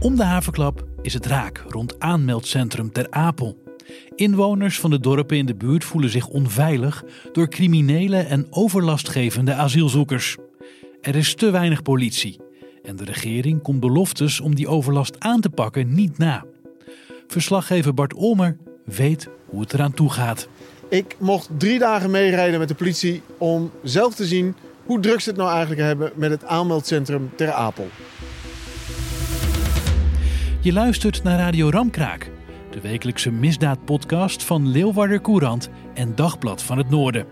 Om de haverklap is het raak rond aanmeldcentrum Ter Apel. Inwoners van de dorpen in de buurt voelen zich onveilig door criminele en overlastgevende asielzoekers. Er is te weinig politie en de regering komt beloftes om die overlast aan te pakken niet na. Verslaggever Bart Olmer weet hoe het eraan toe gaat. Ik mocht drie dagen meerijden met de politie om zelf te zien hoe druk ze het nou eigenlijk hebben met het aanmeldcentrum Ter Apel. Je luistert naar Radio Ramkraak, de wekelijkse misdaadpodcast van Leeuwarder Courant en Dagblad van het Noorden.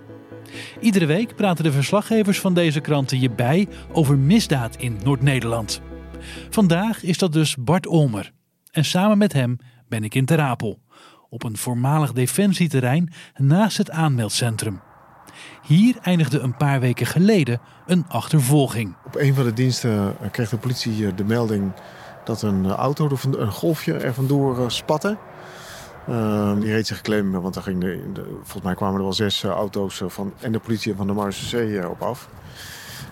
Iedere week praten de verslaggevers van deze kranten je bij over misdaad in Noord-Nederland. Vandaag is dat dus Bart Olmer. En samen met hem ben ik in Ter Apel, op een voormalig defensieterrein naast het aanmeldcentrum. Hier eindigde een paar weken geleden een achtervolging. Op een van de diensten eh, kreeg de politie de melding dat een auto, er van- een golfje er vandoor eh, spatte. Ehm, die reed zich claim, want daar ging de, de- volgens mij kwamen er wel zes eh, auto's eh, van, en de politie en van de Marseillais eh, op af.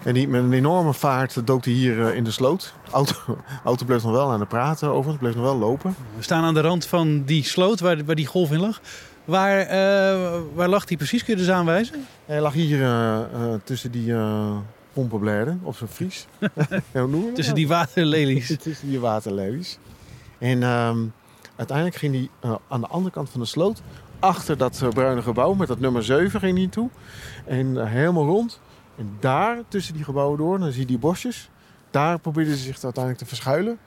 En die, met een enorme vaart dook hij hier eh, in de sloot. De auto, auto bleef nog wel aan het praten overigens, bleef nog wel lopen. We staan aan de rand van die sloot waar, waar die golf in lag. Waar, eh, waar lag die precies? Kun je dus aanwijzen? Hij lag hier eh, eh, tussen die eh pompenbladen op zijn dat? Tussen die waterlelies. tussen die waterlelies. En ehm, uiteindelijk ging hij eh, aan de andere kant van de sloot, achter dat eh, bruine gebouw met dat nummer 7 ging hij toe. En eh, helemaal rond. En daar, tussen die gebouwen door, dan zie je die bosjes. Daar probeerden ze zich uiteindelijk te verschuilen.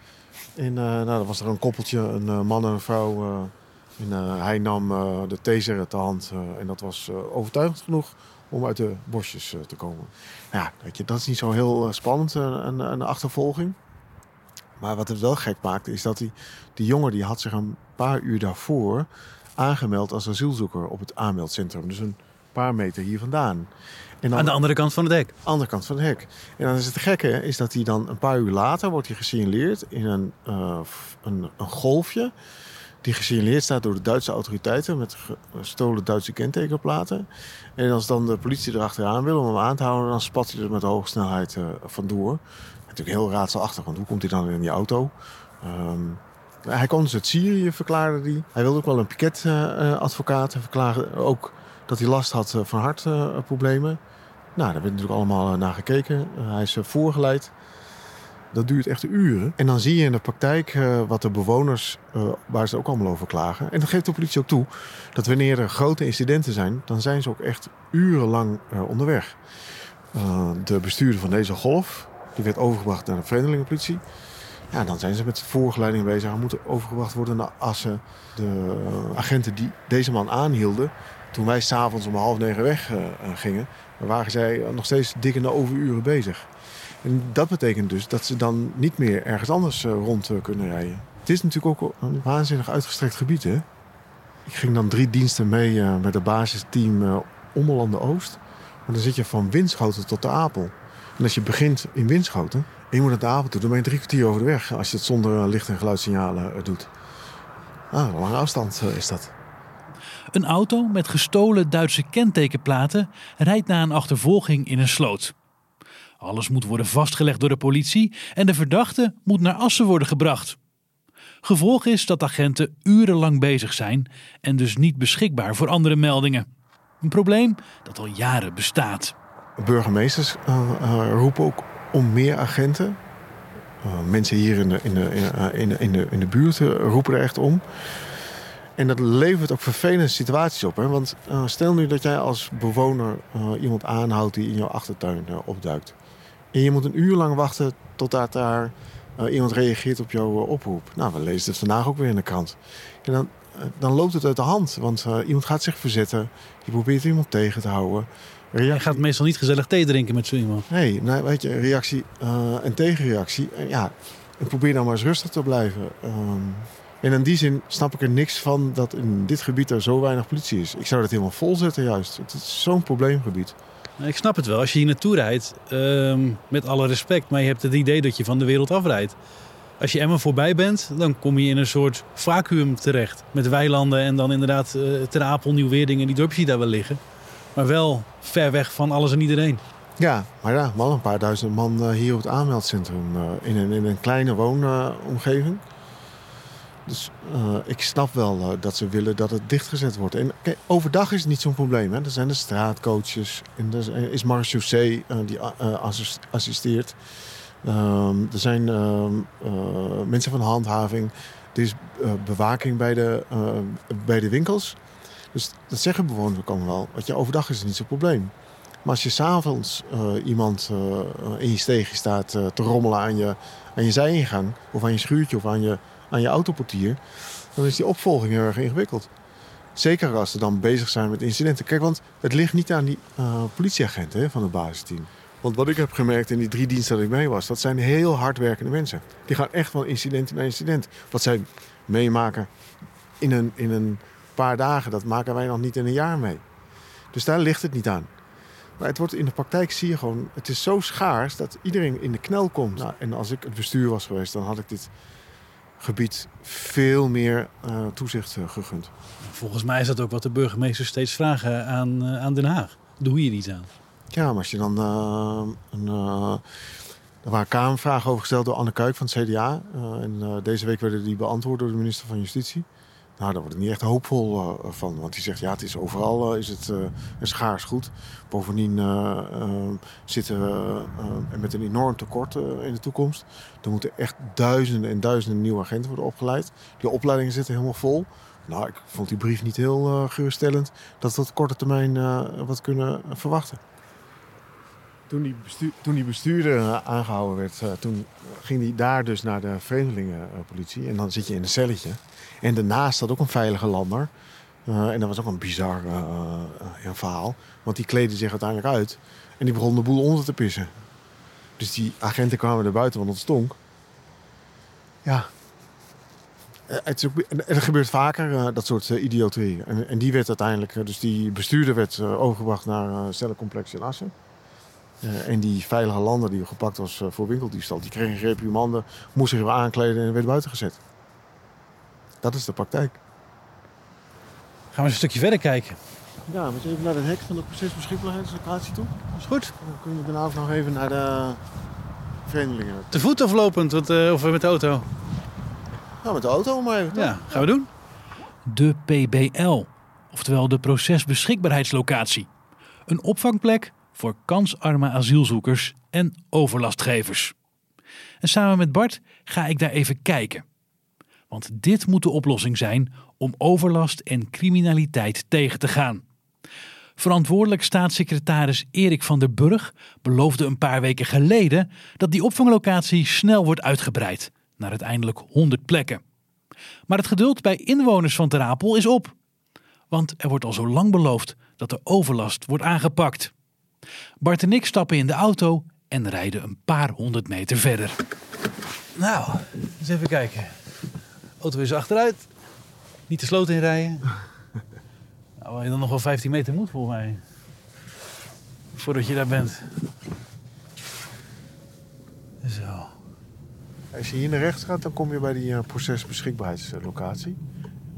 En nou, dan was er een koppeltje, een man en een vrouw. en hij nam de taser te hand. en dat was overtuigend genoeg om uit de bosjes eh, te komen. Ja, weet je, dat is niet zo heel eh, spannend, eh, een, een achtervolging. Maar wat het wel gek maakte, is dat die, die jongen die had zich een paar uur daarvoor aangemeld als asielzoeker op het aanmeldcentrum. Dus een paar meter hier vandaan. En dan Aan de andere kant van het hek. andere kant van het hek. En dan is het gekke, is dat hij dan een paar uur later wordt hij gesignaleerd in een, een, een golfje. Die gesignaleerd staat door de Duitse autoriteiten met ge- gestolen Duitse kentekenplaten. En als dan de politie erachteraan wil om hem aan te houden, dan spat hij er met hoge snelheid eh, vandoor. Natuurlijk heel raadselachtig, want hoe komt hij dan in die auto? Ehm, hij kwam dus uit Syrië, verklaarde hij. Hij wilde ook wel een piketadvocaat. hij verklaarde ook dat hij last had eh, van hartproblemen. Nou, daar werd natuurlijk allemaal eh, naar gekeken. Eh, hij is eh, voorgeleid. Dat duurt echt uren. En dan zie je in de praktijk eh, wat de bewoners, eh, waar ze ook allemaal over klagen. En dat geeft de politie ook toe. Dat wanneer er grote incidenten zijn, dan zijn ze ook echt urenlang eh, onderweg. De bestuurder van deze golf, die werd overgebracht naar de vreemdelingenpolitie. Ja, dan zijn ze met voorgeleiding bezig. Hij moet overgebracht worden naar Assen. De agenten die deze man aanhielden, toen wij s'avonds om half negen weg eh, eh, gingen, waren zij nog steeds dik in de overuren bezig. En dat betekent dus dat ze dan niet meer ergens anders eh, rond kunnen rijden. Het is natuurlijk ook een waanzinnig uitgestrekt gebied. Hè? Ik ging dan drie diensten mee met het basisteam eh Ommelanden Oost. Maar dan zit je van Winschoten tot de Apel. En als je begint in Winschoten en je moet naar de Apel toe, dan ben je drie kwartier over de weg. Als je het zonder eh, licht- en geluidssignalen eh, doet. Ah, een lange afstand eh, is dat. Een auto met gestolen Duitse kentekenplaten rijdt na een achtervolging in een sloot. Alles moet worden vastgelegd door de politie en de verdachte moet naar Assen worden gebracht. Gevolg is dat agenten urenlang bezig zijn en dus niet beschikbaar voor andere meldingen. Een probleem dat al jaren bestaat. Burgemeesters roepen ook om meer agenten. Eh, mensen hier in de, in, de, in, in, de, in, de, in de buurt eh, roepen er echt om. En dat levert ook vervelende situaties op. Hè? Want eh, stel nu dat jij als bewoner eh, iemand aanhoudt die in jouw achtertuin eh, opduikt. En je moet een uur lang wachten totdat daar eh, iemand reageert op jouw eh, oproep. Nou, we lezen het vandaag ook weer in de krant. En dan, eh, dan loopt het uit de hand. Want eh, iemand gaat zich verzetten. Je probeert iemand tegen te houden. Je gaat meestal niet gezellig thee drinken met zo iemand. Nee, nou, weet je, reactie eh, en tegenreactie. En ja, en probeer dan maar eens rustig te blijven. Ehm, en in die zin snap ik er niks van dat in dit gebied er zo weinig politie is. Ik zou dat helemaal vol zetten juist. Het is zo'n probleemgebied. Nou, Ik snap het wel. Als je hier naartoe rijdt, ehm, met alle respect, maar je hebt het idee dat je van de wereld afrijdt. Als je Emmen voorbij bent, dan kom je in een soort vacuüm terecht. Met weilanden en dan inderdaad uh, Ter Apel, Nieuw-Weerdingen, die dorpjes die daar wel liggen. Maar wel ver weg van alles en iedereen. Ja, maar ja, man, een paar duizend man eh, hier op het aanmeldcentrum. eh, in, een, in een kleine woonomgeving. Dus eh, ik snap wel dat ze willen dat het dichtgezet wordt. En overdag is het niet zo'n probleem. Hè. Er zijn de straatcoaches. En er is marechaussee eh die assis- assisteert. Ehm, er zijn ehm, eh, mensen van handhaving. Er is bewaking bij de, bij de winkels. Dus dat zeggen bewoners ook allemaal wel. Want je, overdag is het niet zo'n probleem. Maar als je s'avonds uh, iemand uh, in je steegje staat uh, te rommelen aan je, aan je zijingang... of aan je schuurtje of aan je, aan je autoportier... dan is die opvolging heel erg ingewikkeld. Zeker als ze dan bezig zijn met incidenten. Kijk, want het ligt niet aan die politieagenten van het basisteam. Want wat ik heb gemerkt in die drie diensten dat ik mee was... dat zijn heel hardwerkende mensen. Die gaan echt van incident naar incident. Wat zij meemaken in een, in een paar dagen... dat maken wij nog niet in een jaar mee. Dus daar ligt het niet aan. Maar het wordt in de praktijk zie je gewoon, het is zo schaars dat iedereen in de knel komt. Nou, en als ik het bestuur was geweest, dan had ik dit gebied veel meer uh, toezicht uh, gegund. Volgens mij is dat ook wat de burgemeesters steeds vragen aan, uh, aan Den Haag. Doe je niet aan. Ja, maar als je dan een. er waren Kamervragen over gesteld door Anne Kuik van het CDA. en deze week werden die beantwoord door de minister van Justitie. Nou, daar word ik niet echt hoopvol uh, van. Want die zegt, ja, het is overal uh, is het, uh, schaars goed. Bovendien zitten we met een enorm tekort in de toekomst. Er moeten echt duizenden en duizenden nieuwe agenten worden opgeleid. Die opleidingen zitten helemaal vol. Nou, ik vond die brief niet heel geruststellend... dat we op korte termijn wat kunnen verwachten. Toen die, bestuur, toen die bestuurder aangehouden werd... toen ging hij daar dus naar de vreemdelingenpolitie. En dan zit je in een celletje... En daarnaast zat ook een veilige lander. Uh, en dat was ook een bizar uh, uh, verhaal. Want die kleedde zich uiteindelijk uit. En die begon de boel onder te pissen. Dus die agenten kwamen er buiten, want het stonk. Ja. Het ook, er gebeurt vaker dat soort idioterie. En, en, die werd uiteindelijk... Dus die bestuurder werd overgebracht naar cellencomplex in Assen. en die veilige lander die gepakt was voor winkeldiefstal... die kreeg een reprimande, moest zich weer aankleden en werd buiten gezet. Dat is de praktijk. Gaan we eens een stukje verder kijken. Ja, we even naar het hek van de procesbeschikbaarheidslocatie toe. Dat is goed. Dan kunnen we daarna nog even naar de vreemdelingen. Te voet of lopend? Wat, uh, of met de auto? Nou, met de auto maar even. Ja, gaan we doen. De PBL, oftewel de procesbeschikbaarheidslocatie. Een opvangplek voor kansarme asielzoekers en overlastgevers. En samen met Bart ga ik daar even kijken. Want dit moet de oplossing zijn om overlast en criminaliteit tegen te gaan. Verantwoordelijk staatssecretaris Erik van der Burg beloofde een paar weken geleden dat die opvanglocatie snel wordt uitgebreid naar uiteindelijk 100 plekken. Maar het geduld bij inwoners van Ter Apel is op. Want er wordt al zo lang beloofd dat de overlast wordt aangepakt. Bart en ik stappen in de auto en rijden een paar honderd meter verder. Nou, eens even kijken auto is achteruit. Niet de sloot inrijden. nou, waar je dan nog wel 15 meter moet volgens mij. Voordat je daar bent. Zo. Als je hier naar rechts gaat, dan kom je bij die uh, procesbeschikbaarheidslocatie.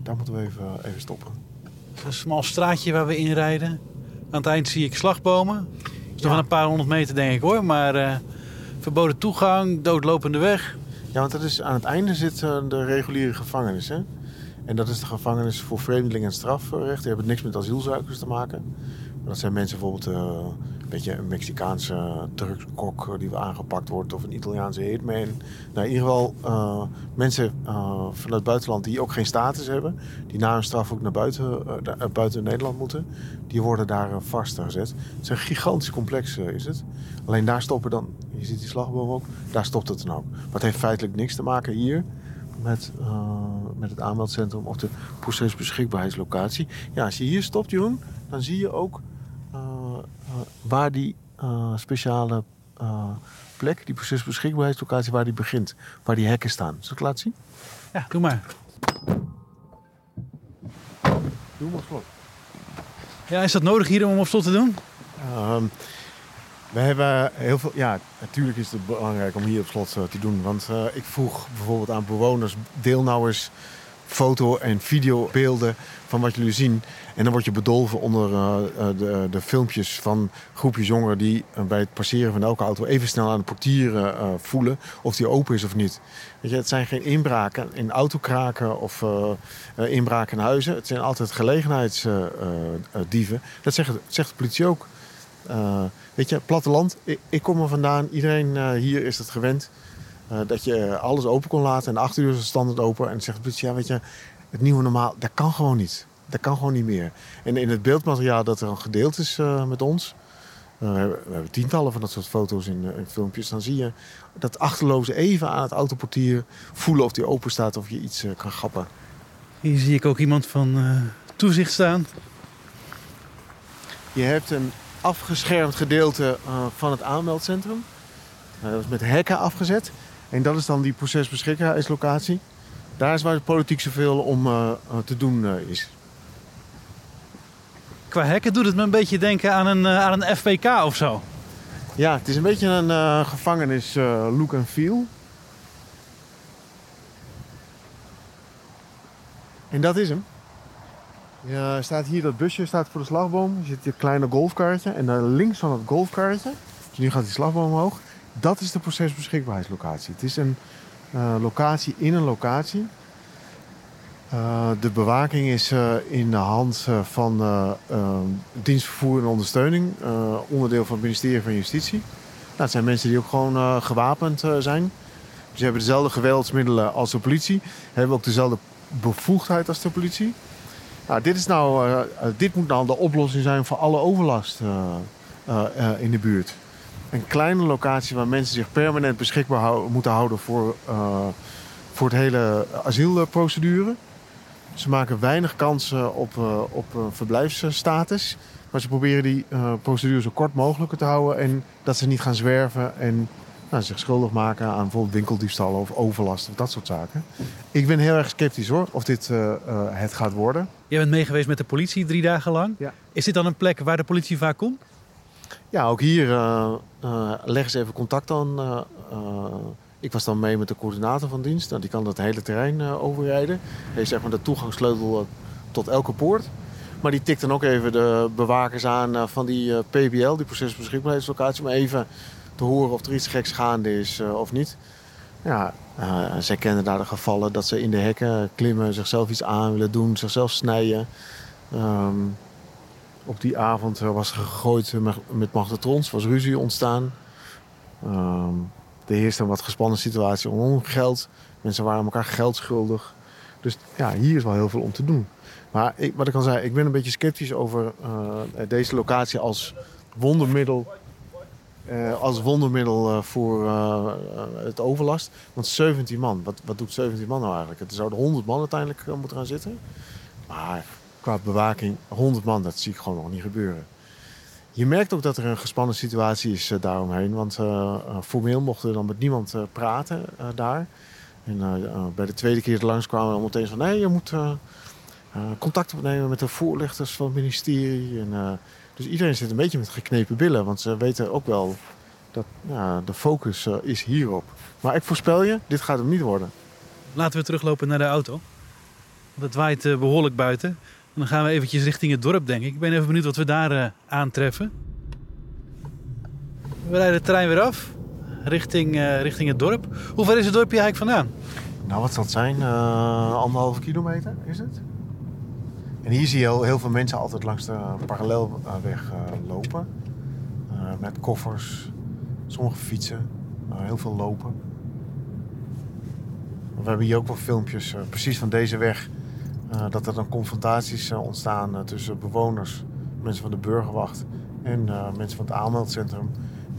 Daar moeten we even, uh, even stoppen. Het is een smal straatje waar we inrijden. Aan het eind zie ik slagbomen. Dat is nog wel een paar honderd meter denk ik hoor. Maar uh, verboden toegang, doodlopende weg. Ja, want dat is, aan het einde zit uh, de reguliere gevangenis. Hè? En dat is de gevangenis voor vreemdelingen en strafrecht. Die hebben niks met asielzoekers te maken. Maar dat zijn mensen bijvoorbeeld uh, weet je, een Mexicaanse drugskok die aangepakt wordt of een Italiaanse hitman. Nou, in ieder geval eh, mensen eh, vanuit het buitenland die ook geen status hebben, die na hun straf ook naar buiten, eh, buiten Nederland moeten, die worden daar vastgezet. Het is een gigantisch complex, is het. Alleen daar stoppen dan, je ziet die slagboom ook, daar stopt het dan ook. Maar het heeft feitelijk niks te maken hier met, met het aanmeldcentrum of de procesbeschikbaarheidslocatie. Ja, als je hier stopt, Jeroen, dan zie je ook waar die eh, speciale eh, plek, die procesbeschikbaarheidslocatie, waar die begint. Waar die hekken staan. Zal ik laten zien? Ja, doe maar. Doe maar slot. Ja, is dat nodig hier om op slot te doen? Ehm, we hebben heel veel. Ja, natuurlijk is het belangrijk om hier op slot eh, te doen. Want eh, ik vroeg bijvoorbeeld aan bewoners, deelnemers, foto- en videobeelden van wat jullie zien. En dan word je bedolven onder eh, eh, de, de filmpjes van groepjes jongeren die eh, bij het passeren van elke auto even snel aan de portieren eh, voelen of die open is of niet. Weet je, het zijn geen inbraken in autokraken of inbraken in huizen. Het zijn altijd gelegenheidsdieven. dat zegt, zegt de politie ook. Weet je, platteland, ik, kom er vandaan. Iedereen hier is het gewend. dat je alles open kon laten. En de achterdeur is standaard open. En dan zegt de politie, ja weet je, het nieuwe normaal, dat kan gewoon niet. Dat kan gewoon niet meer. En in het beeldmateriaal dat er al gedeeld is eh, met ons... eh, we, hebben, tientallen van dat soort foto's in, eh, in filmpjes. Dan zie je dat achterloze even aan het autoportier voelen of die open staat of je iets kan grappen. Hier zie ik ook iemand van toezicht staan. Je hebt een afgeschermd gedeelte van het aanmeldcentrum. Dat is met hekken afgezet. En dat is dan die procesbeschikbaarheidslocatie. Daar is waar het politiek zoveel om eh, eh, te doen eh, is. Qua hekken doet het me een beetje denken aan een, aan een FPK of zo. Ja, het is een beetje een eh, gevangenis eh, look and feel. En dat is hem. Ja, staat hier dat busje staat voor de slagboom. Er zit een kleine golfkarretje. En daar links van het golfkarretje, dus nu gaat die slagboom omhoog. Dat is de procesbeschikbaarheidslocatie. Het is een locatie in een locatie. Eh, de bewaking is eh, in de hand eh, van eh, eh, dienstvervoer en ondersteuning, eh, onderdeel van het ministerie van Justitie. Nou, het zijn mensen die ook gewoon eh, gewapend eh, zijn. Ze hebben dezelfde geweldsmiddelen als de politie, hebben ook dezelfde bevoegdheid als de politie. Nou, dit, is nou, eh, eh, dit moet nou de oplossing zijn voor alle overlast eh, eh, eh, in de buurt. Een kleine locatie waar mensen zich permanent beschikbaar moeten houden voor, eh, voor het hele asielprocedure. Ze maken weinig kansen op, eh, op eh, verblijfsstatus. Maar ze proberen die procedure zo kort mogelijk te houden. En dat ze niet gaan zwerven en nou, zich schuldig maken aan bijvoorbeeld winkeldiefstallen of overlast of dat soort zaken. Ik ben heel erg sceptisch hoor, of dit het gaat worden. Jij bent meegeweest met de politie drie dagen lang. Ja. Is dit dan een plek waar de politie vaak komt? Ja, ook hier eh, eh, leggen ze even contact aan. eh, ik was dan mee met de coördinator van dienst. Nou, die kan dat hele terrein overrijden. Hij heeft zeg maar de toegangssleutel tot elke poort. Maar die tikt dan ook even de bewakers aan van die PBL, die procesbeschikbaarheidslocatie, om even te horen of er iets geks gaande is of niet. Ja, zij kennen daar de gevallen dat ze in de hekken klimmen, zichzelf iets aan willen doen, zichzelf snijden. Ehm, op die avond eh, was gegooid met, magnetrons, was ruzie ontstaan. Ehm er heerste een wat gespannen situatie om geld. Mensen waren elkaar geld schuldig. Dus ja, hier is wel heel veel om te doen. Maar ik, wat ik al zei, ik ben een beetje sceptisch over eh, deze locatie als wondermiddel. eh, als wondermiddel voor het overlast. Want 17 man, wat, wat doet 17 man nou eigenlijk? Er zouden 100 man uiteindelijk moeten gaan zitten. Maar qua bewaking, 100 man, dat zie ik gewoon nog niet gebeuren. Je merkt ook dat er een gespannen situatie is eh, daaromheen. Want eh, formeel mochten we dan met niemand praten daar. En bij de tweede keer dat langskwamen we meteen van... nee, je moet contact opnemen met de voorlichters van het ministerie. En, dus iedereen zit een beetje met geknepen billen. Want ze weten ook wel dat de focus is hierop. Maar ik voorspel je, dit gaat hem niet worden. Laten we teruglopen naar de auto. Want het waait eh, behoorlijk buiten. Dan gaan we eventjes richting het dorp, denk ik. Ik ben even benieuwd wat we daar eh, aantreffen. We rijden de trein weer af. Richting, eh, richting het dorp. Hoe ver is het dorpje eigenlijk vandaan? Nou, wat zal het zijn? Eh, anderhalve kilometer is het? En hier zie je heel, heel veel mensen altijd langs de parallelweg lopen. Met koffers. Sommige fietsen. heel veel lopen. We hebben hier ook wel filmpjes, precies van deze weg. Eh, dat er dan confrontaties eh, ontstaan eh, tussen bewoners, mensen van de burgerwacht en mensen van het aanmeldcentrum.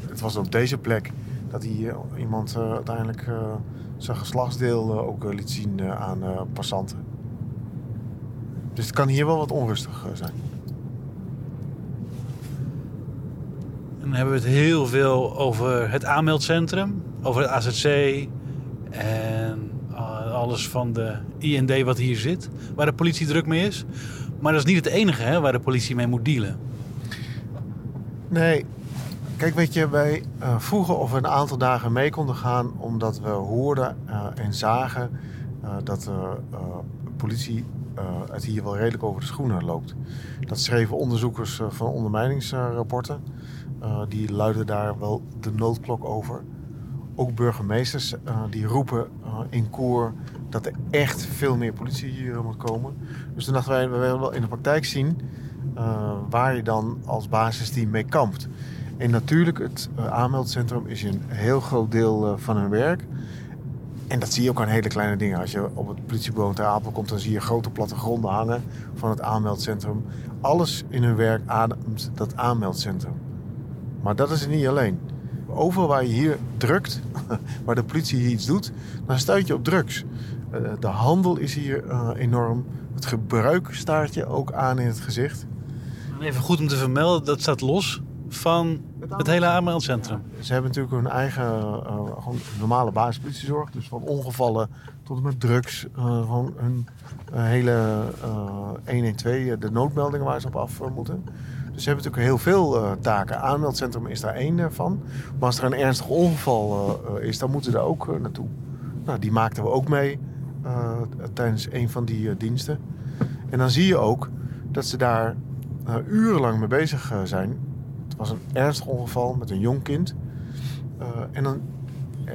Het was op deze plek dat hier iemand uiteindelijk zijn geslachtsdeel ook liet zien aan passanten. Dus het kan hier wel wat onrustig zijn. En dan hebben we het heel veel over het aanmeldcentrum, over het AZC en alles van de IND wat hier zit, waar de politie druk mee is. Maar dat is niet het enige hè, waar de politie mee moet dealen. Nee. Kijk, weet je, wij eh, vroegen of we een aantal dagen mee konden gaan... omdat we hoorden eh, en zagen eh, dat de politie het hier wel redelijk over de schoenen loopt. Dat schreven onderzoekers van ondermijningsrapporten. Die luiden daar wel de noodklok over. Ook burgemeesters eh, die roepen eh, in koor dat er echt veel meer politie hier moet komen. Dus toen dachten wij, we willen wel in de praktijk zien eh, waar je dan als basisteam mee kampt. En natuurlijk, het eh, aanmeldcentrum is een heel groot deel eh, van hun werk. En dat zie je ook aan hele kleine dingen. Als je op het politiebureau Ter Apel komt, dan zie je grote plattegronden hangen van het aanmeldcentrum. Alles in hun werk ademt dat aanmeldcentrum. Maar dat is het niet alleen. Overal waar je hier drukt, waar de politie hier iets doet, dan stuit je op drugs. Eh, de handel is hier eh, enorm. Het gebruik staart je ook aan in het gezicht. Even goed om te vermelden, dat staat los van het hele aanmeldcentrum. Ze hebben natuurlijk hun eigen eh, gewoon normale basispolitiezorg. Dus van ongevallen tot en met drugs. eh, gewoon hun hele eh 112, eh, de noodmeldingen waar ze op af moeten. Dus ze hebben natuurlijk heel veel eh, taken. Aanmeldcentrum is daar één van. Maar als er een ernstig ongeval eh, is, dan moeten ze daar ook eh, naartoe. Nou, die maakten we ook mee tijdens een van die diensten. En dan zie je ook dat ze daar urenlang mee bezig zijn. Het was een ernstig ongeval met een jong kind. En dan,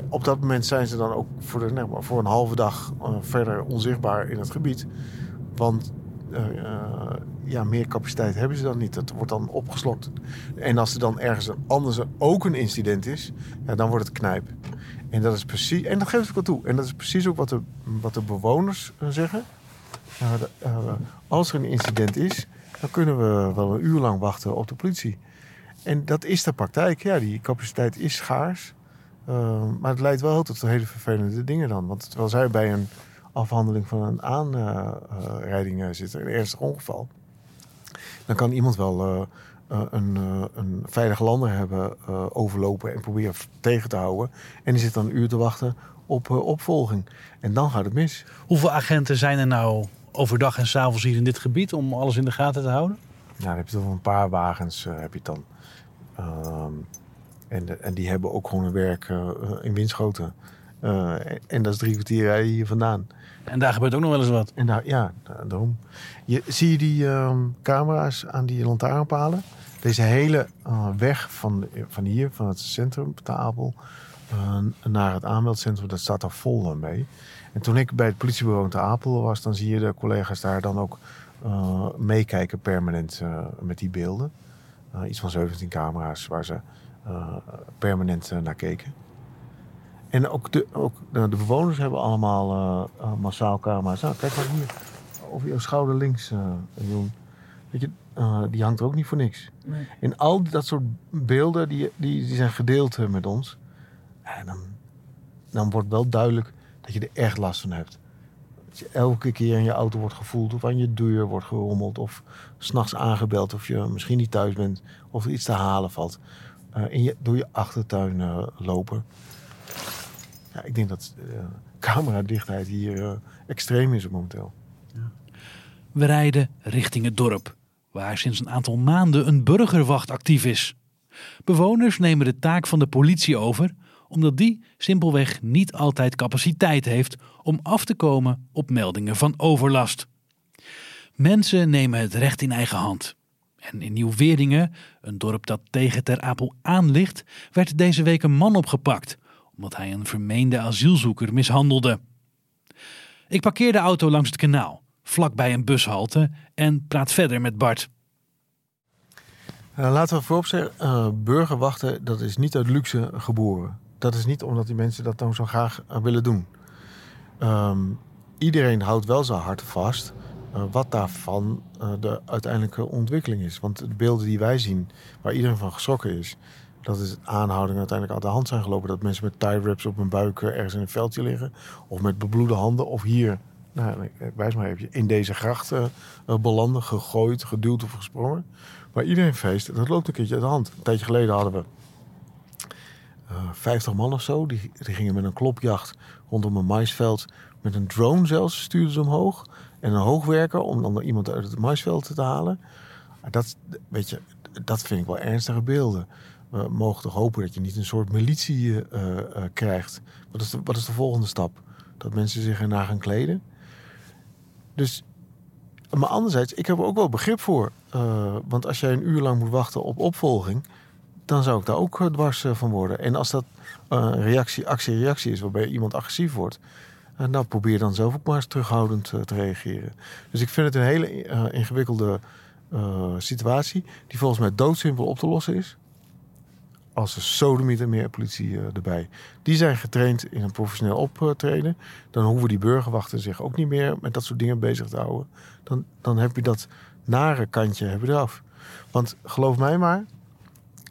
op dat moment zijn ze dan ook voor, de, nou, voor een halve dag verder onzichtbaar in het gebied. Want ja, meer capaciteit hebben ze dan niet. Dat wordt dan opgeslokt. En als er dan ergens anders ook een incident is, dan wordt het knijp. En dat is precies, en dat geef ik wel toe. En dat is precies ook wat de, wat de bewoners eh, zeggen. De, uh, als er een incident is, dan kunnen we wel een uur lang wachten op de politie. En dat is de praktijk. Ja, die capaciteit is schaars. Maar het leidt wel tot hele vervelende dingen dan. Want terwijl zij bij een afhandeling van een aanrijding uh, zitten, een ernstig ongeval, dan kan iemand wel uh, een, een veilig lander hebben overlopen en proberen tegen te houden. En die zit dan een uur te wachten op opvolging. En dan gaat het mis. Hoeveel agenten zijn er nou overdag en s'avonds hier in dit gebied om alles in de gaten te houden? Nou, dan heb je toch een paar wagens heb je dan. Um, en, en, die hebben ook gewoon hun werk uh, in Winschoten. Uh, en dat is drie kwartier rijden hier vandaan. En daar gebeurt ook nog wel eens wat. En daar, ja, daarom. Je, zie je die um, camera's aan die lantaarnpalen? Deze hele uh, weg van, van hier, van het centrum, te Apel, uh, naar het aanmeldcentrum, dat staat daar vol mee. En toen ik bij het politiebureau in Te Apel was, dan zie je de collega's daar dan ook meekijken permanent met die beelden. Iets van 17 camera's waar ze permanent naar keken. En ook de, ook de bewoners hebben allemaal uh, massaal camera's. Nou, kijk maar hier, over jouw schouder links, Joen. Weet je, die hangt er ook niet voor niks. Nee. En al dat soort beelden, die, die, die zijn gedeeld met ons. En dan, dan wordt wel duidelijk dat je er echt last van hebt. Dat je elke keer in je auto wordt gevoeld, of aan je deur wordt gerommeld, of s'nachts aangebeld, of je misschien niet thuis bent, of er iets te halen valt. Uh, in je, door je achtertuin uh, lopen. Ja, ik denk dat uh, cameradichtheid hier extreem is momenteel. Ja. We rijden richting het dorp, waar sinds een aantal maanden een burgerwacht actief is. Bewoners nemen de taak van de politie over omdat die simpelweg niet altijd capaciteit heeft om af te komen op meldingen van overlast. Mensen nemen het recht in eigen hand. En in Nieuw-Weringen, een dorp dat tegen Ter Apel aan ligt, werd deze week een man opgepakt omdat hij een vermeende asielzoeker mishandelde. Ik parkeer de auto langs het kanaal, vlakbij een bushalte en praat verder met Bart. Eh, laten we voorop zeggen, eh, burgerwachten, dat is niet uit luxe geboren. Dat is niet omdat die mensen dat dan zo graag eh, willen doen. Ehm, iedereen houdt wel zijn hart vast wat daarvan de uiteindelijke ontwikkeling is. Want de beelden die wij zien, waar iedereen van geschrokken is... dat is aanhoudingen uiteindelijk uit de hand zijn gelopen. Dat mensen met tie wraps op hun buik ergens in een veldje liggen. Of met bebloede handen. Of hier, nou, wijs maar even, in deze gracht eh, eh, belanden, gegooid, geduwd of gesprongen. Maar iedereen feest, dat loopt een keertje uit de hand. Een tijdje geleden hadden we eh 50 man of zo. Die, die gingen met een klopjacht rondom een maisveld. Met een drone zelfs stuurden ze omhoog. En een hoogwerker om dan iemand uit het maisveld te halen. Dat, weet je, dat vind ik wel ernstige beelden. We mogen toch hopen dat je niet een soort militie eh, eh, krijgt. Wat is, de, wat is de volgende stap? Dat mensen zich ernaar gaan kleden? Dus, maar anderzijds, ik heb er ook wel begrip voor. Eh, want als jij een uur lang moet wachten op opvolging... dan zou ik daar ook eh, dwars eh, van worden. En als dat eh, reactie, actie-reactie is waarbij iemand agressief wordt... eh, nou, probeer dan zelf ook maar eens terughoudend eh, te reageren. Dus ik vind het een hele eh, ingewikkelde eh, situatie... die volgens mij doodsimpel op te lossen is als er sodemieter meer politie eh, erbij. Die zijn getraind in een professioneel optreden. Dan hoeven die burgerwachten zich ook niet meer met dat soort dingen bezig te houden. Dan, dan heb je dat nare kantje heb eraf. Want geloof mij maar,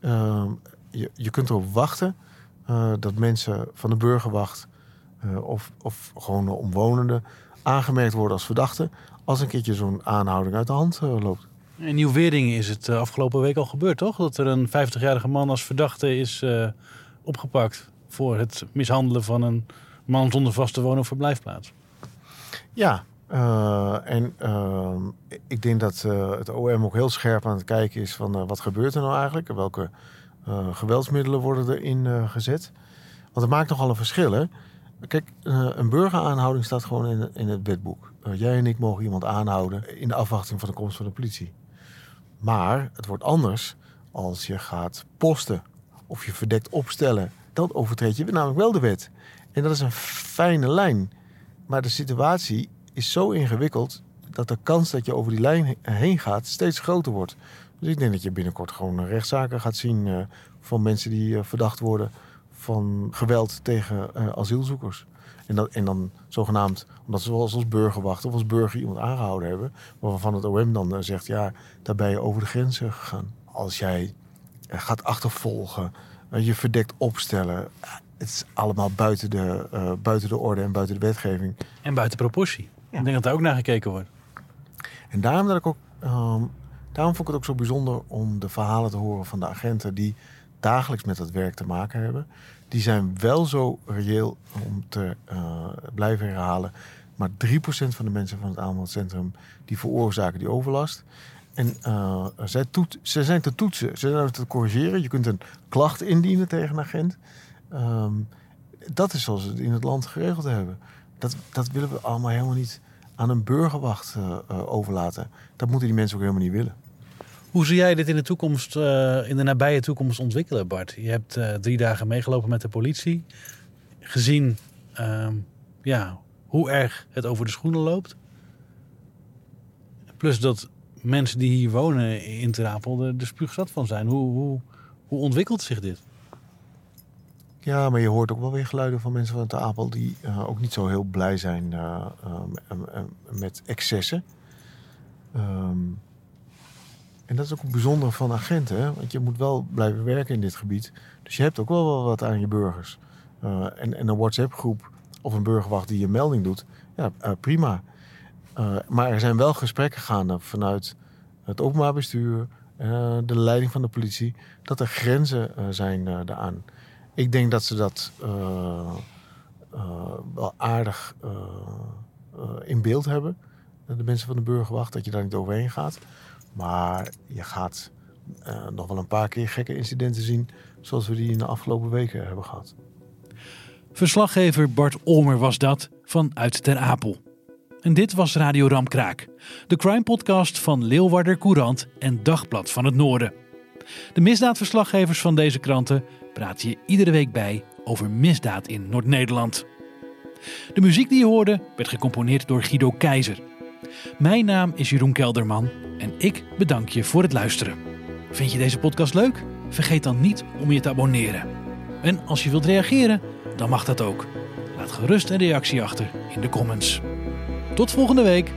ehm, je, je kunt erop wachten eh, dat mensen van de burgerwacht eh, of, of gewoon de omwonenden aangemerkt worden als verdachten als een keertje zo'n aanhouding uit de hand loopt. In Nieuw-Weerdingen is het eh, afgelopen week al gebeurd, toch? Dat er een 50-jarige man als verdachte is eh, opgepakt voor het mishandelen van een man zonder vaste woon- of verblijfplaats. Ja, eh, en ik denk dat het OM ook heel scherp aan het kijken is van wat gebeurt er nou eigenlijk? En welke geweldsmiddelen worden erin gezet? Want het maakt nogal een verschil, hè? Kijk, een burgeraanhouding staat gewoon in, in het wetboek. Eh, jij en ik mogen iemand aanhouden in de afwachting van de komst van de politie. Maar het wordt anders als je gaat posten of je verdekt opstellen. Dan overtreed je namelijk wel de wet. En dat is een fijne lijn. Maar de situatie is zo ingewikkeld dat de kans dat je over die lijn heen gaat steeds groter wordt. Dus ik denk dat je binnenkort gewoon rechtszaken gaat zien eh, van mensen die eh, verdacht worden van geweld tegen eh, asielzoekers. En, dat, en dan zogenaamd, omdat ze zoals als burgerwacht of als burger iemand aangehouden hebben, waarvan het OM dan eh, zegt, ja, daar ben je over de grens eh, gegaan. Als jij eh, gaat achtervolgen, eh, je verdekt opstellen, het is allemaal buiten de, buiten de orde en buiten de wetgeving. En buiten proportie. Ik denk dat daar ook naar gekeken wordt. En daarom, dat ik ook, ehm, daarom vond ik het ook zo bijzonder om de verhalen te horen van de agenten die dagelijks met dat werk te maken hebben. Die zijn wel zo reëel om te eh, blijven herhalen. Maar 3% van de mensen van het aanmeldcentrum die veroorzaken die overlast. En eh, zij, toet, ze zijn te toetsen, ze zijn te corrigeren. Je kunt een klacht indienen tegen een agent. Ehm, dat is zoals we het in het land geregeld hebben. Dat, dat willen we allemaal helemaal niet aan een burgerwacht eh, overlaten. Dat moeten die mensen ook helemaal niet willen. Hoe zie jij dit in de toekomst, eh, in de nabije toekomst ontwikkelen, Bart? Je hebt eh, drie dagen meegelopen met de politie. Gezien ehm, ja, hoe erg het over de schoenen loopt. Plus dat mensen die hier wonen in Ter Apel er de spuugzat van zijn. Hoe, hoe, hoe ontwikkelt zich dit? Ja, maar je hoort ook wel weer geluiden van mensen van de Apel die eh, ook niet zo heel blij zijn eh, eh, m- m- met excessen. Ehm, en dat is ook bijzonder van agenten, hè? want je moet wel blijven werken in dit gebied. Dus je hebt ook wel wat aan je burgers. Eh, en, en een WhatsApp-groep of een burgerwacht die je melding doet, ja, eh, prima. Eh, maar er zijn wel gesprekken gaande vanuit het openbaar bestuur, de leiding van de politie, dat er grenzen zijn daaraan. Ik denk dat ze dat wel aardig in beeld hebben. De mensen van de burgerwacht, dat je daar niet overheen gaat. Maar je gaat eh, nog wel een paar keer gekke incidenten zien. Zoals we die in de afgelopen weken hebben gehad. Verslaggever Bart Olmer was dat vanuit Ter Apel. En dit was Radio Ramkraak, de crime-podcast van Leeuwarder Courant en Dagblad van het Noorden. De misdaadverslaggevers van deze kranten praten je iedere week bij over misdaad in Noord-Nederland. De muziek die je hoorde werd gecomponeerd door Guido Keizer. Mijn naam is Jeroen Kelderman en ik bedank je voor het luisteren. Vind je deze podcast leuk? Vergeet dan niet om je te abonneren. En als je wilt reageren, dan mag dat ook. Laat gerust een reactie achter in de comments. Tot volgende week.